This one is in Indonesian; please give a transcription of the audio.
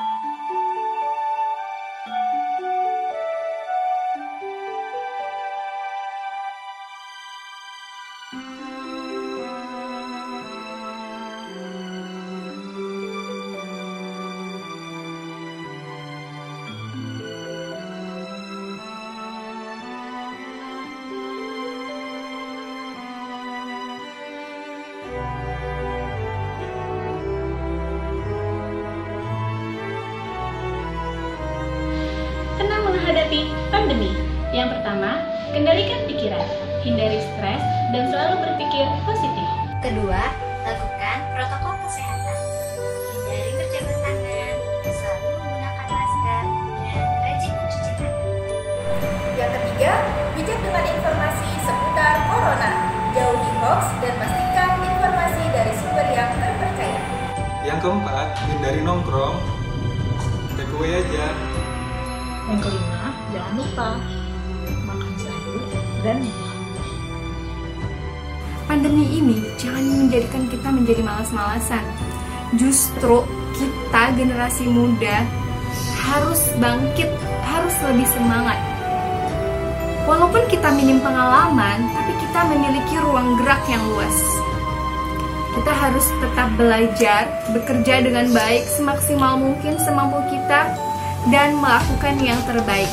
Thank you. Yang pertama, kendalikan pikiran, hindari stres, dan selalu berpikir positif. Kedua, lakukan protokol kesehatan. Hindari berjabat tangan, selalu menggunakan masker, dan rajin mencuci tangan. Yang ketiga, bijak dengan informasi seputar corona. Jauhi hoax dan pastikan informasi dari sumber yang terpercaya. Yang keempat, hindari nongkrong. Take away aja. Yang kelima, jangan lupa dan. Pandemi ini jangan menjadikan kita menjadi malas-malasan. Justru kita generasi muda harus bangkit, harus lebih semangat. Walaupun kita minim pengalaman, tapi kita memiliki ruang gerak yang luas. Kita harus tetap belajar, bekerja dengan baik semaksimal mungkin semampu kita, dan melakukan yang terbaik.